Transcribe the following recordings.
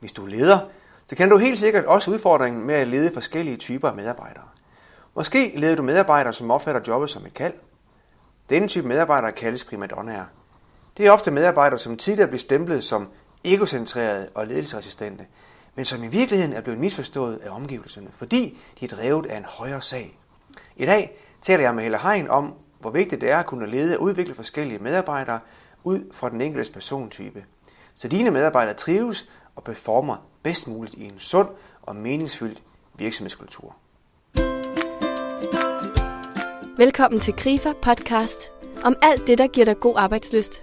Hvis du er leder, så kan du helt sikkert også udfordringen med at lede forskellige typer af medarbejdere. Måske leder du medarbejdere, som opfatter jobbet som et kald. Denne type medarbejdere kaldes primadonnaer. Det er ofte medarbejdere, som tidligere blev stemplet som egocentrerede og ledelsesresistente, men som i virkeligheden er blevet misforstået af omgivelserne, fordi de er drevet af en højere sag. I dag taler jeg med Helle Hein om, hvor vigtigt det er at kunne lede og udvikle forskellige medarbejdere ud fra den enkeltes persontype, så dine medarbejdere trives og performer bedst muligt i en sund og meningsfyldt virksomhedskultur. Velkommen til Grifer podcast om alt det, der giver dig god arbejdsløst.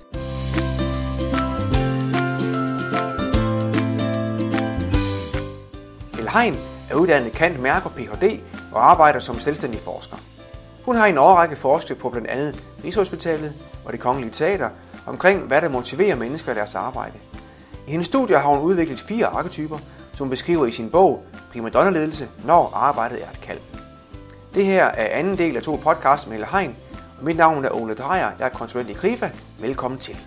Helle Hein er uddannet kant mærker Ph.D. og arbejder som selvstændig forsker. Hun har i en årrække forsket på blandt andet Rigshospitalet og det Kongelige Teater omkring, hvad der motiverer mennesker i deres arbejde. I hendes studier har hun udviklet fire arketyper, som hun beskriver i sin bog Primadonna-ledelse, når arbejdet er et kald. Det her er anden del af to podcasts med Helle Hein, og mit navn er Ole Drejer, jeg er konsulent i Krifa. Velkommen til.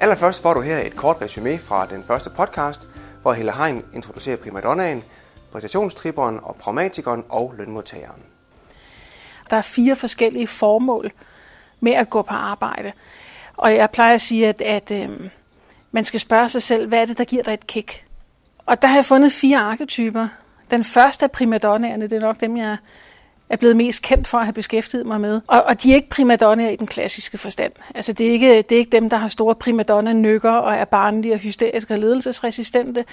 Allerførst får du her et kort resume fra den første podcast, hvor Helle Hein introducerer primadonnaen, præstationstriberen og pragmatikeren og lønmodtageren. Der er fire forskellige formål med at gå på arbejde. Og jeg plejer at sige, at, at øh, man skal spørge sig selv, hvad er det, der giver dig et kick? Og der har jeg fundet fire arketyper. Den første er primadonnaerne, det er nok dem, jeg er blevet mest kendt for at have beskæftiget mig med. Og, og de er ikke primadonnaer i den klassiske forstand. Altså det er ikke, det er ikke dem, der har store primadonna-nykker og er barnlige og hysteriske og ledelsesresistente.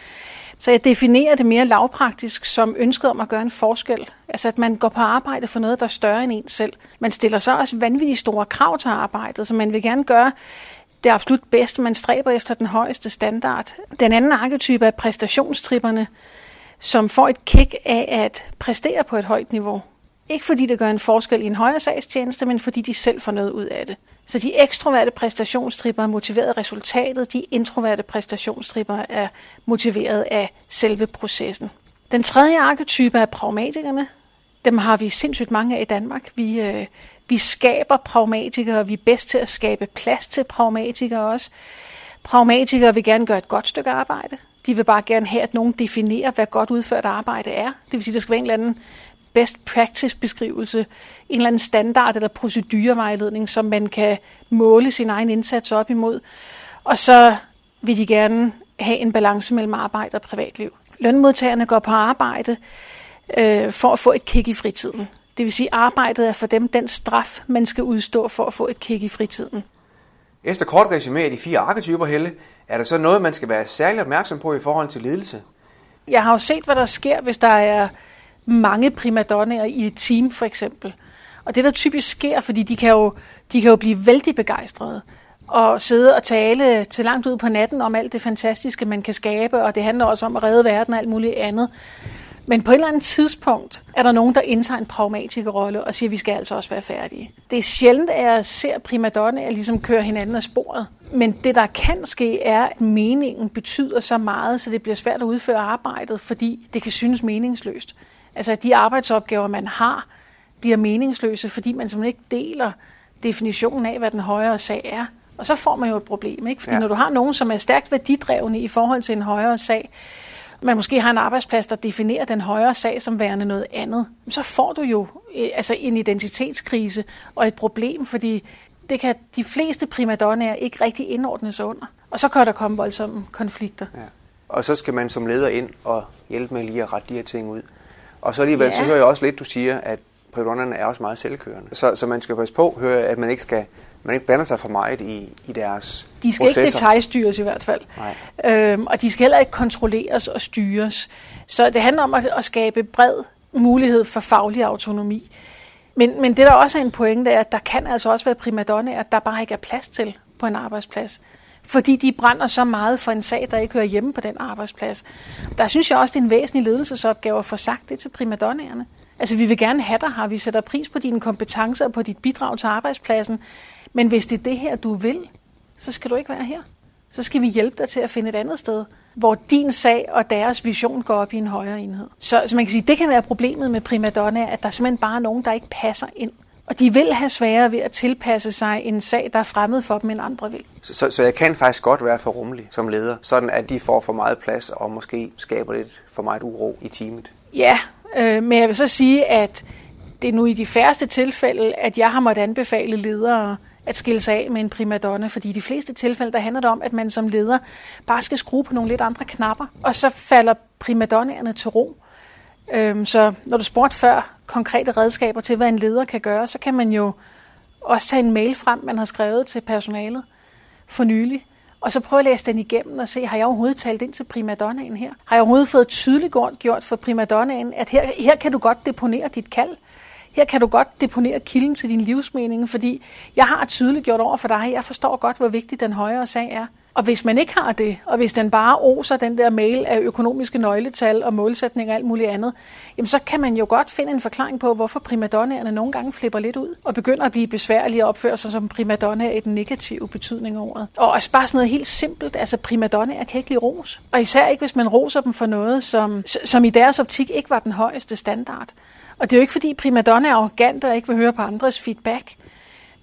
Så jeg definerer det mere lavpraktisk som ønsket om at gøre en forskel. Altså at man går på arbejde for noget, der er større end en selv. Man stiller så også vanvittigt store krav til arbejdet, så man vil gerne gøre det absolut bedste. Man stræber efter den højeste standard. Den anden arketype er præstationstripperne, som får et kick af at præstere på et højt niveau. Ikke fordi det gør en forskel i en højere sagstjeneste, men fordi de selv får noget ud af det. Så de ekstroverte præstationstripper er motiveret af resultatet, de introverte præstationstripper er motiveret af selve processen. Den tredje arketype er pragmatikerne. Dem har vi sindssygt mange af i Danmark. Vi, øh, vi skaber pragmatikere, vi er bedst til at skabe plads til pragmatikere også. Pragmatikere vil gerne gøre et godt stykke arbejde. De vil bare gerne have, at nogen definerer, hvad godt udført arbejde er. Det vil sige, at der skal være en eller anden best practice beskrivelse, en eller anden standard eller procedurevejledning, som man kan måle sin egen indsats op imod. Og så vil de gerne have en balance mellem arbejde og privatliv. Lønmodtagerne går på arbejde øh, for at få et kick i fritiden. Det vil sige, at arbejdet er for dem den straf, man skal udstå for at få et kick i fritiden. Efter kort resume af de fire arketyper, Helle, er der så noget, man skal være særlig opmærksom på i forhold til ledelse? Jeg har jo set, hvad der sker, hvis der er mange primadonnaer i et team, for eksempel. Og det, der typisk sker, fordi de kan jo, de kan jo blive vældig begejstrede og sidde og tale til langt ud på natten om alt det fantastiske, man kan skabe, og det handler også om at redde verden og alt muligt andet. Men på et eller andet tidspunkt er der nogen, der indtager en pragmatikerrolle og siger, at vi skal altså også være færdige. Det er sjældent, at jeg ser primadonnaer ligesom køre hinanden af sporet. Men det, der kan ske, er, at meningen betyder så meget, så det bliver svært at udføre arbejdet, fordi det kan synes meningsløst. Altså, at de arbejdsopgaver, man har, bliver meningsløse, fordi man simpelthen ikke deler definitionen af, hvad den højere sag er. Og så får man jo et problem, ikke? Fordi ja. når du har nogen, som er stærkt værdidrevne i forhold til en højere sag, man måske har en arbejdsplads, der definerer den højere sag som værende noget andet, så får du jo øh, altså en identitetskrise og et problem, fordi det kan de fleste primadonnaer ikke rigtig indordne sig under. Og så kan der komme voldsomme konflikter. Ja. Og så skal man som leder ind og hjælpe med lige at rette de her ting ud. Og så alligevel, ja. så hører jeg også lidt, du siger, at privaterne er også meget selvkørende. Så, så man skal passe på, høre, at man ikke skal man ikke blander sig for meget i, i deres De skal processer. ikke detaljstyres i hvert fald. Nej. Øhm, og de skal heller ikke kontrolleres og styres. Så det handler om at, at skabe bred mulighed for faglig autonomi. Men, men det der også er en pointe, er, at der kan altså også være primadonnaer, der bare ikke er plads til på en arbejdsplads. Fordi de brænder så meget for en sag, der ikke hører hjemme på den arbejdsplads. Der synes jeg også, det er en væsentlig ledelsesopgave at få sagt det til primadonnaerne. Altså, vi vil gerne have dig her. Vi sætter pris på dine kompetencer og på dit bidrag til arbejdspladsen. Men hvis det er det her, du vil, så skal du ikke være her. Så skal vi hjælpe dig til at finde et andet sted, hvor din sag og deres vision går op i en højere enhed. Så, så man kan sige, det kan være problemet med primadonna, at der simpelthen bare er nogen, der ikke passer ind Og de vil have sværere ved at tilpasse sig en sag, der er fremmed for dem, end andre vil. Så, så, så jeg kan faktisk godt være for rummelig som leder, sådan at de får for meget plads og måske skaber lidt for meget uro i teamet. Ja, øh, men jeg vil så sige, at det er nu i de færreste tilfælde, at jeg har måttet anbefale ledere at skille sig af med en primadonna, fordi i de fleste tilfælde, der handler det om, at man som leder bare skal skrue på nogle lidt andre knapper, og så falder primadonnerne til ro. Øhm, så når du spurgte før konkrete redskaber til, hvad en leder kan gøre, så kan man jo også tage en mail frem, man har skrevet til personalet for nylig, og så prøve at læse den igennem og se, har jeg overhovedet talt ind til primadonnaen her? Har jeg overhovedet fået tydeligt gjort for primadonnaen, at her, her kan du godt deponere dit kald? Her kan du godt deponere kilden til din livsmening, fordi jeg har tydeligt gjort over for dig, jeg forstår godt, hvor vigtig den højere sag er. Og hvis man ikke har det, og hvis den bare oser den der mail af økonomiske nøgletal og målsætninger og alt muligt andet, jamen så kan man jo godt finde en forklaring på, hvorfor primadonnaerne nogle gange flipper lidt ud og begynder at blive besværlige og opføre sig som primadonna i den negative betydning af ordet. Og også bare sådan noget helt simpelt, altså primadonnaer kan ikke lide ros. Og især ikke, hvis man roser dem for noget, som, som i deres optik ikke var den højeste standard. Og det er jo ikke, fordi primadonna er arrogant og ikke vil høre på andres feedback,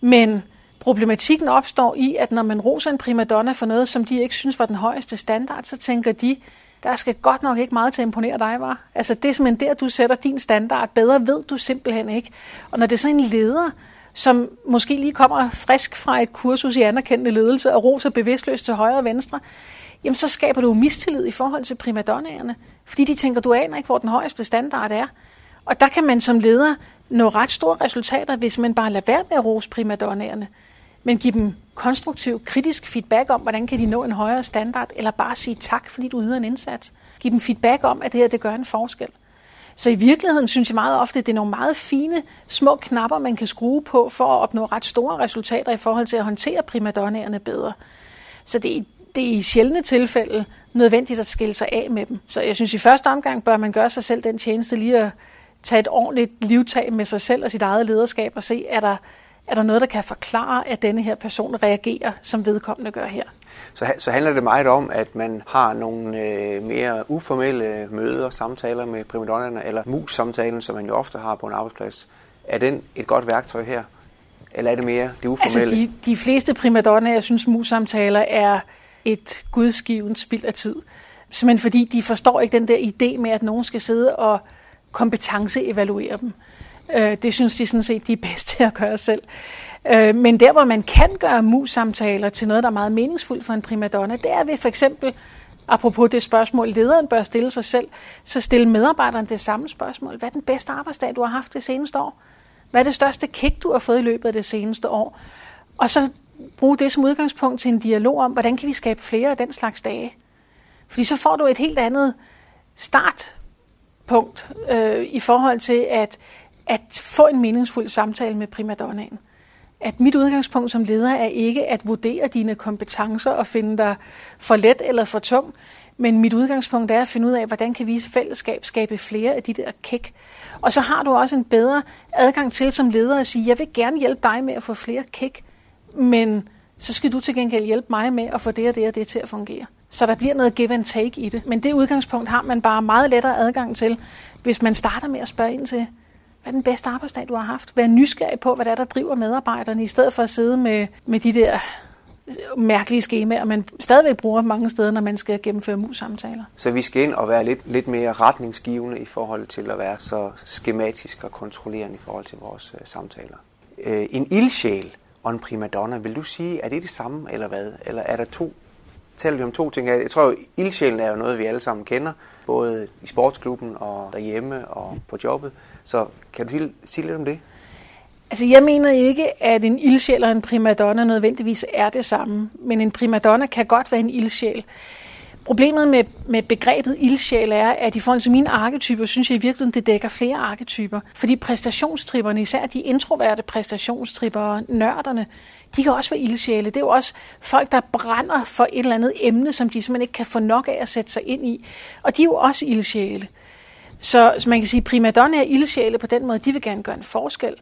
men Problematikken opstår i, at når man roser en primadonna for noget, som de ikke synes var den højeste standard, så tænker de, der skal godt nok ikke meget til at imponere dig, var. Altså det er simpelthen der, du sætter din standard. Bedre ved du simpelthen ikke. Og når det er så en leder, som måske lige kommer frisk fra et kursus i anerkendende ledelse og roser bevidstløst til højre og venstre, jamen så skaber du mistillid i forhold til primadonnaerne. Fordi de tænker, du aner ikke, hvor den højeste standard er. Og der kan man som leder nå ret store resultater, hvis man bare lader være med at rose primadonnaerne men give dem konstruktiv, kritisk feedback om, hvordan kan de nå en højere standard, eller bare sige tak, fordi du yder en indsats. Giv dem feedback om, at det her det gør en forskel. Så i virkeligheden synes jeg meget ofte, at det er nogle meget fine, små knapper, man kan skrue på for at opnå ret store resultater i forhold til at håndtere primadonnaerne bedre. Så det er, det er i sjældne tilfælde nødvendigt at skille sig af med dem. Så jeg synes, i første omgang bør man gøre sig selv den tjeneste lige at tage et ordentligt livtag med sig selv og sit eget lederskab og se, er der, er der noget, der kan forklare, at denne her person reagerer, som vedkommende gør her? Så, så handler det meget om, at man har nogle øh, mere uformelle møder, samtaler med primadonnerne, eller mus-samtalen, som man jo ofte har på en arbejdsplads. Er den et godt værktøj her? Eller er det mere det uformelle? Altså de, de fleste primadonner, jeg synes, mus-samtaler er et gudsgivet spild af tid. Simpelthen fordi de forstår ikke den der idé med, at nogen skal sidde og kompetenceevaluere dem. Øh, det synes de sådan set, de er bedst til at gøre selv. Øh, men der, hvor man kan gøre mus-samtaler til noget, der er meget meningsfuldt for en primadonna, det er ved for eksempel, apropos det spørgsmål, lederen bør stille sig selv, så stille medarbejderen det samme spørgsmål. Hvad er den bedste arbejdsdag, du har haft det seneste år? Hvad er det største kick, du har fået i løbet af det seneste år? Og så bruge det som udgangspunkt til en dialog om, hvordan kan vi skabe flere af den slags dage? Fordi så får du et helt andet startpunkt øh, i forhold til, at at få en meningsfuld samtale med primadonnaen. At mit udgangspunkt som leder er ikke at vurdere dine kompetencer og finde dig for let eller for tung, men mit udgangspunkt er at finde ud af, hvordan kan vi i fællesskab skabe flere af de der kæk. Og så har du også en bedre adgang til som leder at sige, jeg vil gerne hjælpe dig med at få flere kæk, men så skal du til gengæld hjælpe mig med at få det og det og det til at fungere. Så der bliver noget give and take i det. Men det udgangspunkt har man bare meget lettere adgang til, hvis man starter med at spørge ind til, hvad er den bedste arbejdsdag, du har haft? Vær nysgerrig på, hvad der er, der driver medarbejderne, i stedet for at sidde med, med de der øh, mærkelige skemaer, man stadigvæk bruger mange steder, når man skal gennemføre mus-samtaler. Så vi skal ind og være lidt, lidt mere retningsgivende i forhold til at være så skematisk og kontrollerende i forhold til vores uh, samtaler. Uh, en ildsjæl og en primadonna, vil du sige, er det det samme, eller hvad? Eller er der to taler vi om to ting. Jeg tror, ildsjælen er jo noget, vi alle sammen kender, både i sportsklubben og derhjemme og på jobbet. Så kan du sige lidt om det? Altså, jeg mener ikke, at en ildsjæl og en primadonna nødvendigvis er det samme. Men en primadonna kan godt være en ildsjæl. Problemet med, med begrebet ildsjæl er, at i forhold til mine arketyper, synes jeg i virkeligheden, det dækker flere arketyper. Fordi præstationstripperne, især de introverte præstationstripper, nørderne, de kan også være ildsjæle. Det er jo også folk, der brænder for et eller andet emne, som de simpelthen ikke kan få nok af at sætte sig ind i. Og de er jo også ildsjæle. Så, så man kan sige, primadonna er ildsjæle på den måde, de vil gerne gøre en forskel.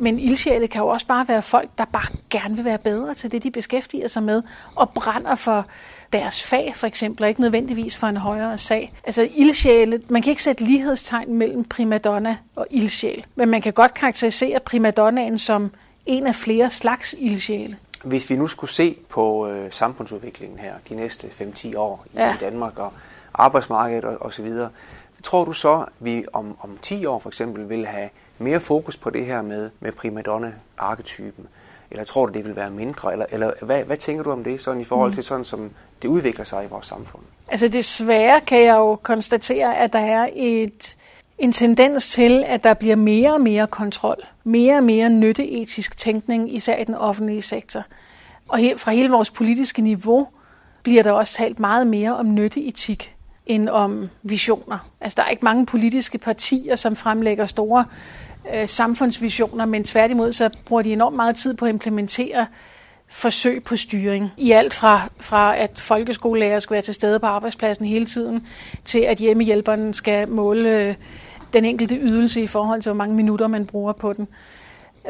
Men ildsjæle kan jo også bare være folk, der bare gerne vil være bedre til det, de beskæftiger sig med, og brænder for deres fag for eksempel, og ikke nødvendigvis for en højere sag. Altså ildsjæle, man kan ikke sætte lighedstegn mellem primadonna og ildsjæl, men man kan godt karakterisere primadonnaen som en af flere slags ildsjæle. Hvis vi nu skulle se på øh, samfundsudviklingen her de næste 5-10 år i, ja. Danmark og arbejdsmarkedet og, og så videre, tror du så, at vi om, om 10 år for eksempel vil have mere fokus på det her med, med primadonna-arketypen? Eller tror du, det vil være mindre? Eller, eller hvad, hvad tænker du om det sådan i forhold mm. til sådan, som det udvikler sig i vores samfund? Altså desværre kan jeg jo konstatere, at der er et, en tendens til, at der bliver mere og mere kontrol, mere og mere nytteetisk tænkning, især i den offentlige sektor. Og fra hele vores politiske niveau bliver der også talt meget mere om nytteetik end om visioner. Altså der er ikke mange politiske partier, som fremlægger store øh, samfundsvisioner, men tværtimod så bruger de enormt meget tid på at implementere forsøg på styring. I alt fra, fra at folkeskolelærer skal være til stede på arbejdspladsen hele tiden, til at hjemmehjælperen skal måle øh, den enkelte ydelse i forhold til, hvor mange minutter man bruger på den.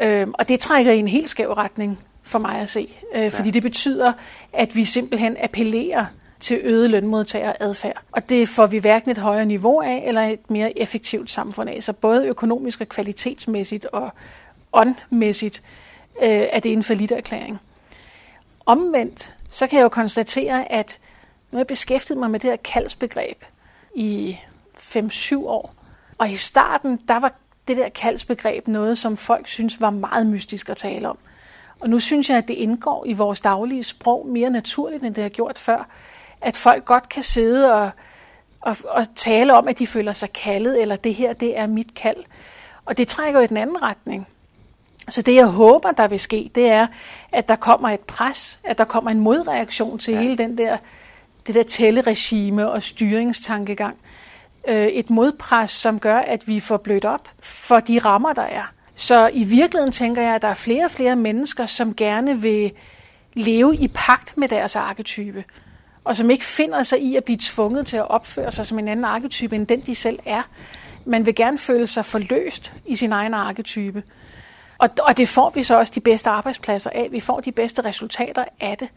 Øh, og det trækker i en helt skæv retning for mig at se. Øh, fordi det betyder, at vi simpelthen appellerer til øget lønmodtageradfærd. Og det får vi hverken et højere niveau af, eller et mere effektivt samfund af. Så både økonomisk og kvalitetsmæssigt og åndmæssigt øh, er det en forlidt erklæring. Omvendt, så kan jeg jo konstatere, at nu har jeg beskæftiget mig med det her kaldsbegreb i 5-7 år. Og i starten, der var det der kaldsbegreb noget, som folk synes var meget mystisk at tale om. Og nu synes jeg, at det indgår i vores daglige sprog mere naturligt, end det har gjort før at folk godt kan sidde og, og, og tale om, at de føler sig kaldet, eller det her, det er mit kald. Og det trækker jo i den anden retning. Så det, jeg håber, der vil ske, det er, at der kommer et pres, at der kommer en modreaktion til ja. hele den der, det der tælleregime og styringstankegang. Øh, et modpres, som gør, at vi får blødt op for de rammer, der er. Så i virkeligheden tænker jeg, at der er flere og flere mennesker, som gerne vil leve i pagt med deres arketype og som ikke finder sig i at blive tvunget til at opføre sig som en anden arketype end den, de selv er. Man vil gerne føle sig forløst i sin egen arketype. Og, og det får vi så også de bedste arbejdspladser af. Vi får de bedste resultater af det.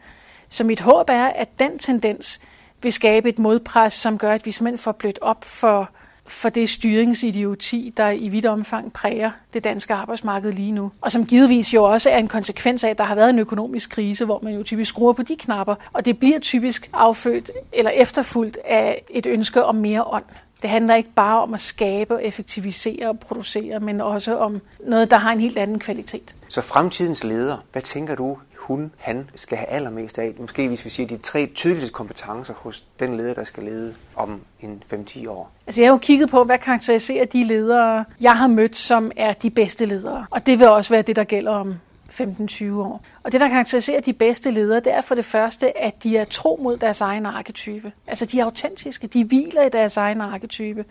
Så mit håb er, at den tendens vil skabe et modpres, som gør, at vi simpelthen får blødt op for, for det styringsidioti, der i vidt omfang præger det danske arbejdsmarked lige nu. Og som givetvis jo også er en konsekvens af, at der har været en økonomisk krise, hvor man jo typisk skruer på de knapper, og det bliver typisk affødt eller efterfulgt af et ønske om mere ånd. Det handler ikke bare om at skabe, effektivisere og producere, men også om noget, der har en helt anden kvalitet. Så fremtidens leder, hvad tænker du hun, han skal have allermest af? Måske hvis vi siger de tre tydeligste kompetencer hos den leder, der skal lede om en 5-10 år. Altså jeg har jo kigget på, hvad karakteriserer de ledere, jeg har mødt, som er de bedste ledere. Og det vil også være det, der gælder om 15-20 år. Og det, der karakteriserer de bedste ledere, det er for det første, at de er tro mod deres egen arketype. Altså de er autentiske, de hviler i deres egen arketype.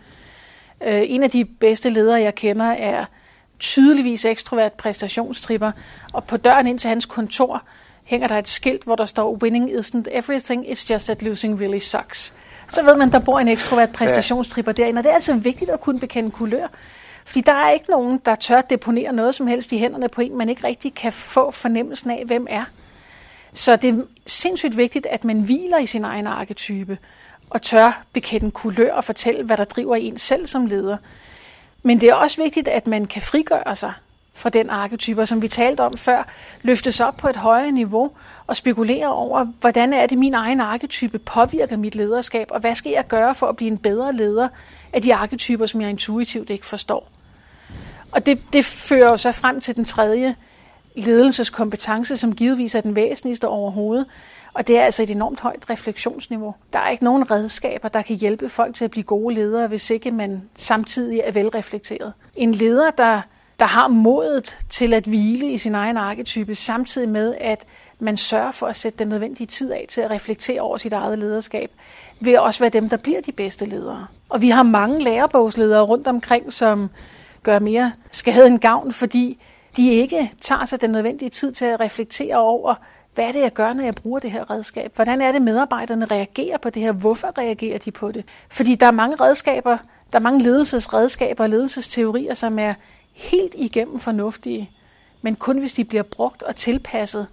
Øh, en af de bedste ledere, jeg kender, er tydeligvis ekstrovert præstationstripper, og på døren ind til hans kontor hænger der et skilt, hvor der står Winning isn't everything, it's just that losing really sucks. Så ved man, der bor en ekstrovert præstationstripper derinde, og det er altså vigtigt at kunne bekende kulør. Fordi der er ikke nogen, der tør deponere noget som helst i hænderne på en, man ikke rigtig kan få fornemmelsen af, hvem er. Så det er sindssygt vigtigt, at man hviler i sin egen arketype, og tør bekende kulør og fortælle, hvad der driver en selv som leder. Men det er også vigtigt, at man kan frigøre sig fra den arketyper, som vi talte om før, løftes op på et højere niveau og spekulere over, hvordan er det, min egen arketype påvirker mit lederskab, og hvad skal jeg gøre for at blive en bedre leder af de arketyper, som jeg intuitivt ikke forstår. Og det, det fører jo så frem til den tredje ledelseskompetence, som givetvis er den væsentligste overhovedet, og det er altså et enormt højt refleksionsniveau. Der er ikke nogen redskaber, der kan hjælpe folk til at blive gode ledere, hvis ikke man samtidig er velreflekteret. En leder, der, der har modet til at hvile i sin egen arketype, samtidig med, at man sørger for at sætte den nødvendige tid af til at reflektere over sit eget lederskab, vil også være dem, der bliver de bedste ledere. Og vi har mange lærebogsledere rundt omkring, som gør mere skade end gavn, fordi de ikke tager sig den nødvendige tid til at reflektere over, hvad er det, jeg gør, når jeg bruger det her redskab? Hvordan er det, medarbejderne reagerer på det her? Hvorfor reagerer de på det? Fordi der er mange redskaber, der er mange ledelsesredskaber og ledelsesteorier, som er helt igennem fornuftige. men kun hvis de bliver brugt og tilpasset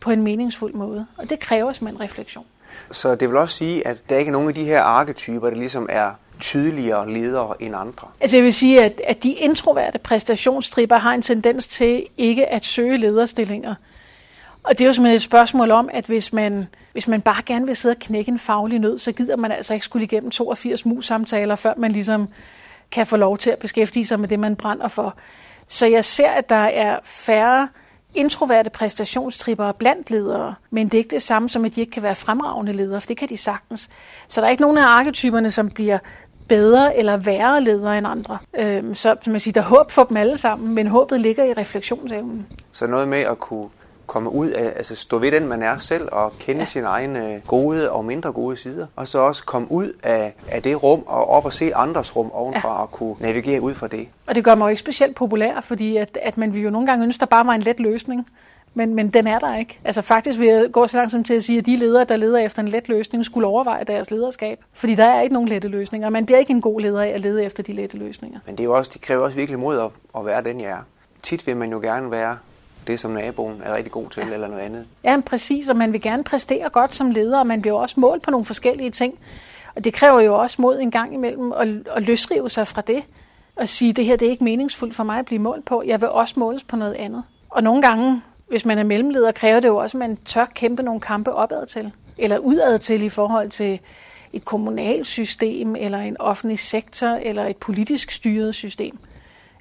på en meningsfuld måde. Og det kræver simpelthen refleksion. Så det vil også sige, at der ikke er nogen af de her arketyper, der ligesom er tydeligere ledere end andre. Altså jeg vil sige, at, at de introverte præstationstripper har en tendens til ikke at søge lederstillinger. Og det er jo simpelthen et spørgsmål om, at hvis man, hvis man bare gerne vil sidde og knække en faglig nød, så gider man altså ikke skulle igennem 82 mus-samtaler, før man ligesom kan få lov til at beskæftige sig med det, man brænder for. Så jeg ser, at der er færre introverte præstationstripper blandt ledere, men det er ikke det samme som, at de ikke kan være fremragende ledere, for det kan de sagtens. Så der er ikke nogen af arketyperne, som bliver bedre eller værre ledere end andre. Øhm, så som man siger, der er håb for dem alle sammen, men håbet ligger i refleksionsevnen. Så noget med at kunne komme ud af, altså stå ved den, man er selv, og kende ja. sine egne gode og mindre gode sider. Og så også komme ud af, af det rum, og op og se andres rum ovenfra, ja. og kunne navigere ud fra det. Og det gør mig jo ikke specielt populær, fordi at, at man vil jo nogle gange ønske, der bare var en let løsning. Men, men den er der ikke. Altså faktisk vil jeg gå så langt som til at sige, at de ledere, der leder efter en let løsning, skulle overveje deres lederskab. Fordi der er ikke nogen lette løsninger. Man bliver ikke en god leder af at lede efter de lette løsninger. Men det, er jo også, det kræver også virkelig mod at, at være den, jeg er. Tit vil man jo gerne være det, som naboen er rigtig god til, ja. eller noget andet. Ja, præcis, og man vil gerne præstere godt som leder, og man bliver også målt på nogle forskellige ting. Og det kræver jo også mod en gang imellem at, at løsrive sig fra det, og sige, det her det er ikke meningsfuldt for mig at blive målt på. Jeg vil også måles på noget andet. Og nogle gange, hvis man er mellemleder, kræver det jo også, at man tør kæmpe nogle kampe opad til, eller udad til i forhold til et kommunalt system, eller en offentlig sektor, eller et politisk styret system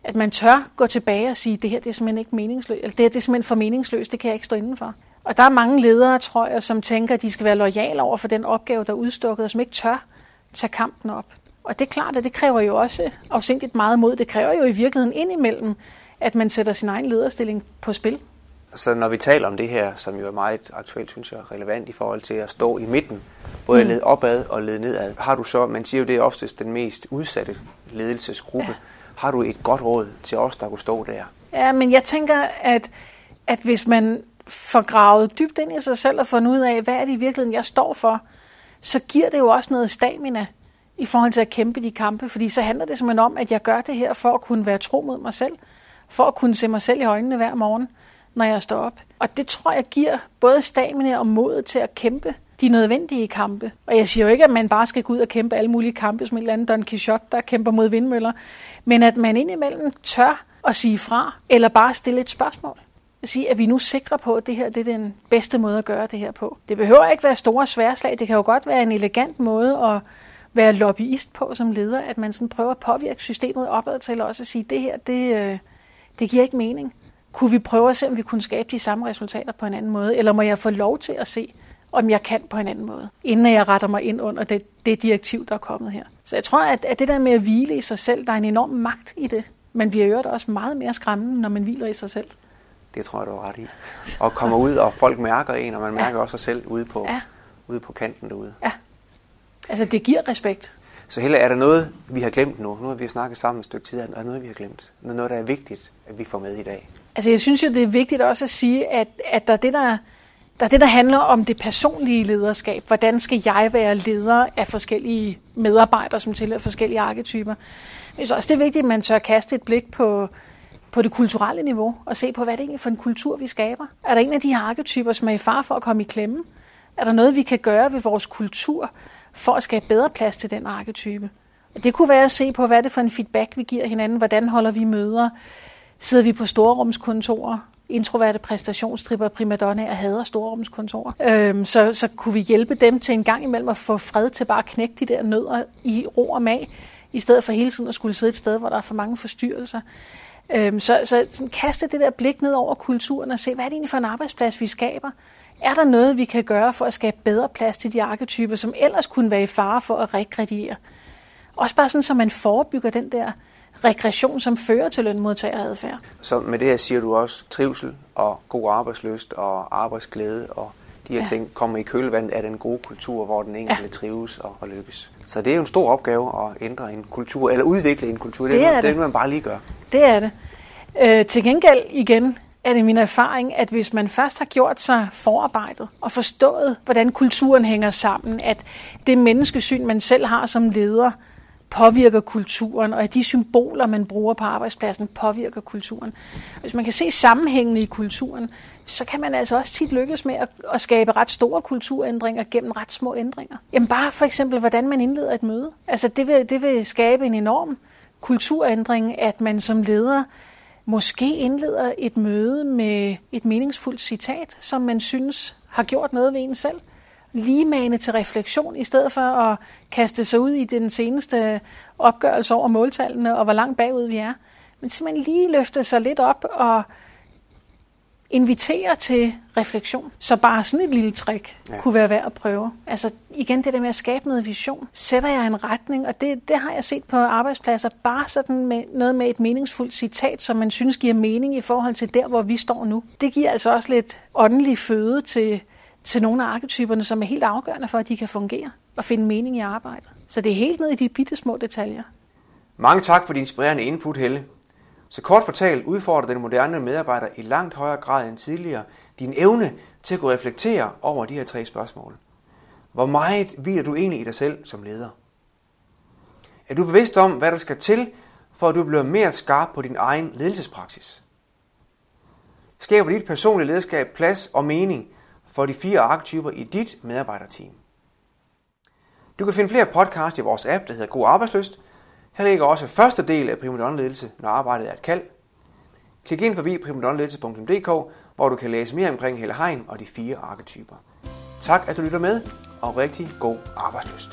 at man tør gå tilbage og sige, det her det er simpelthen ikke meningsløst, eller det her det er simpelthen for meningsløst, det kan jeg ikke stå indenfor. Og der er mange ledere, tror jeg, som tænker, at de skal være lojale over for den opgave, der er udstukket, og som ikke tør tage kampen op. Og det er klart, at det kræver jo også afsindigt meget mod. Det kræver jo i virkeligheden indimellem, at man sætter sin egen lederstilling på spil. Så når vi taler om det her, som jo er meget aktuelt, synes jeg, relevant i forhold til at stå i midten, både mm. lede opad og lede nedad, har du så, man siger jo, det er oftest den mest udsatte ledelsesgruppe. Ja har du et godt råd til os, der kunne stå der? Ja, men jeg tænker, at, at hvis man får gravet dybt ind i sig selv og fundet ud af, hvad er det i virkeligheden, jeg står for, så giver det jo også noget stamina i forhold til at kæmpe de kampe, fordi så handler det simpelthen om, at jeg gør det her for at kunne være tro mod mig selv, for at kunne se mig selv i øjnene hver morgen, når jeg står op. Og det tror jeg giver både stamina og mod til at kæmpe de nødvendige kampe. Og jeg siger jo ikke, at man bare skal gå ud og kæmpe alle mulige kampe, som en eller anden Don Quixote, der kæmper mod vindmøller, men at man indimellem tør at sige fra, eller bare stille et spørgsmål. At sige, at vi nu sikre på, at det her det er den bedste måde at gøre det her på. Det behøver ikke være store sværslag. Det kan jo godt være en elegant måde at være lobbyist på som leder, at man sådan prøver at påvirke systemet opad til også at sige, at det her, det, øh, det giver ikke mening. Kunne vi prøve at se, om vi kunne skabe de samme resultater på en anden måde? Eller må jeg få lov til at se, om jeg kan på en anden måde, inden jeg retter mig ind under det, det direktiv, der er kommet her. Så jeg tror, at, at det der med at hvile i sig selv, der er en enorm magt i det. Man bliver jo også meget mere skræmmende, når man hviler i sig selv. Det tror jeg, du har ret i. Og kommer ud, og folk mærker en, og man mærker ja. også sig selv ude på, ja. ude på kanten derude. Ja. Altså, det giver respekt. Så heller er der noget, vi har glemt nu? Nu har vi snakket sammen et stykke tid, er der noget, vi har glemt? Noget, der er vigtigt, at vi får med i dag? Altså, jeg synes jo, det er vigtigt også at sige, at, at der er det, der der er det, der handler om det personlige lederskab. Hvordan skal jeg være leder af forskellige medarbejdere, som tilhører forskellige arketyper? Men så også det er vigtigt, at man tør kaste et blik på, på det kulturelle niveau og se på, hvad det egentlig for en kultur, vi skaber. Er der en af de her arketyper, som er i far for at komme i klemme? Er der noget, vi kan gøre ved vores kultur for at skabe bedre plads til den arketype? Det kunne være at se på, hvad det for en feedback, vi giver hinanden. Hvordan holder vi møder? Sidder vi på storrumskontorer? introverte præstationstripper, primadonnaer hader storrumskontorer. Øhm, så, så kunne vi hjælpe dem til en gang imellem at få fred til bare at knække de der nødder i ro og mag, i stedet for hele tiden at skulle sidde et sted, hvor der er for mange forstyrrelser. Øhm, så så sådan, kaste det der blik ned over kulturen og se, hvad er det egentlig for en arbejdsplads, vi skaber? Er der noget, vi kan gøre for at skabe bedre plads til de arketyper, som ellers kunne være i fare for at regrediere? Også bare sådan, så man forebygger den der regression, som fører til lønmodtageradfærd. Så med det her siger du også trivsel og god arbejdsløst og arbejdsglæde og de her ja. ting kommer i kølvandet af den gode kultur, hvor den enkelte ja. trives og, og lykkes. Så det er jo en stor opgave at ændre en kultur, eller udvikle en kultur. Det, det er det. det, man bare lige gør. Det er det. Øh, til gengæld igen er det min erfaring, at hvis man først har gjort sig forarbejdet og forstået, hvordan kulturen hænger sammen, at det menneskesyn, man selv har som leder, påvirker kulturen, og at de symboler, man bruger på arbejdspladsen, påvirker kulturen. Hvis man kan se sammenhængene i kulturen, så kan man altså også tit lykkes med at, at skabe ret store kulturændringer gennem ret små ændringer. Jamen bare for eksempel, hvordan man indleder et møde. Altså det vil, det vil skabe en enorm kulturændring, at man som leder måske indleder et møde med et meningsfuldt citat, som man synes har gjort noget ved en selv. Lige til refleksion, i stedet for at kaste sig ud i den seneste opgørelse over måltallene og hvor langt bagud vi er. Men simpelthen lige løfte sig lidt op og invitere til refleksion. Så bare sådan et lille trick ja. kunne være værd at prøve. Altså igen det der med at skabe noget vision. Sætter jeg en retning, og det, det har jeg set på arbejdspladser, bare sådan med noget med et meningsfuldt citat, som man synes giver mening i forhold til der, hvor vi står nu. Det giver altså også lidt åndelig føde til, til nogle af arketyperne, som er helt afgørende for, at de kan fungere og finde mening i arbejdet. Så det er helt ned i de bitte små detaljer. Mange tak for din inspirerende input, Helle. Så kort fortalt udfordrer den moderne medarbejder i langt højere grad end tidligere din evne til at kunne reflektere over de her tre spørgsmål. Hvor meget hviler du egentlig i dig selv som leder? Er du bevidst om, hvad der skal til, for at du bliver mere skarp på din egen ledelsespraksis? Skaber dit personlige lederskab plads og mening for de fire arketyper i dit medarbejderteam? Du kan finde flere podcasts i vores app, der hedder God Arbejdsløst, her ligger også første del af Primodon Ledelse, når arbejdet er et kald. Klik ind forbi primodonledelse.dk, hvor du kan læse mere omkring Helle Hein og de fire arketyper. Tak, at du lytter med, og rigtig god arbejdsløst.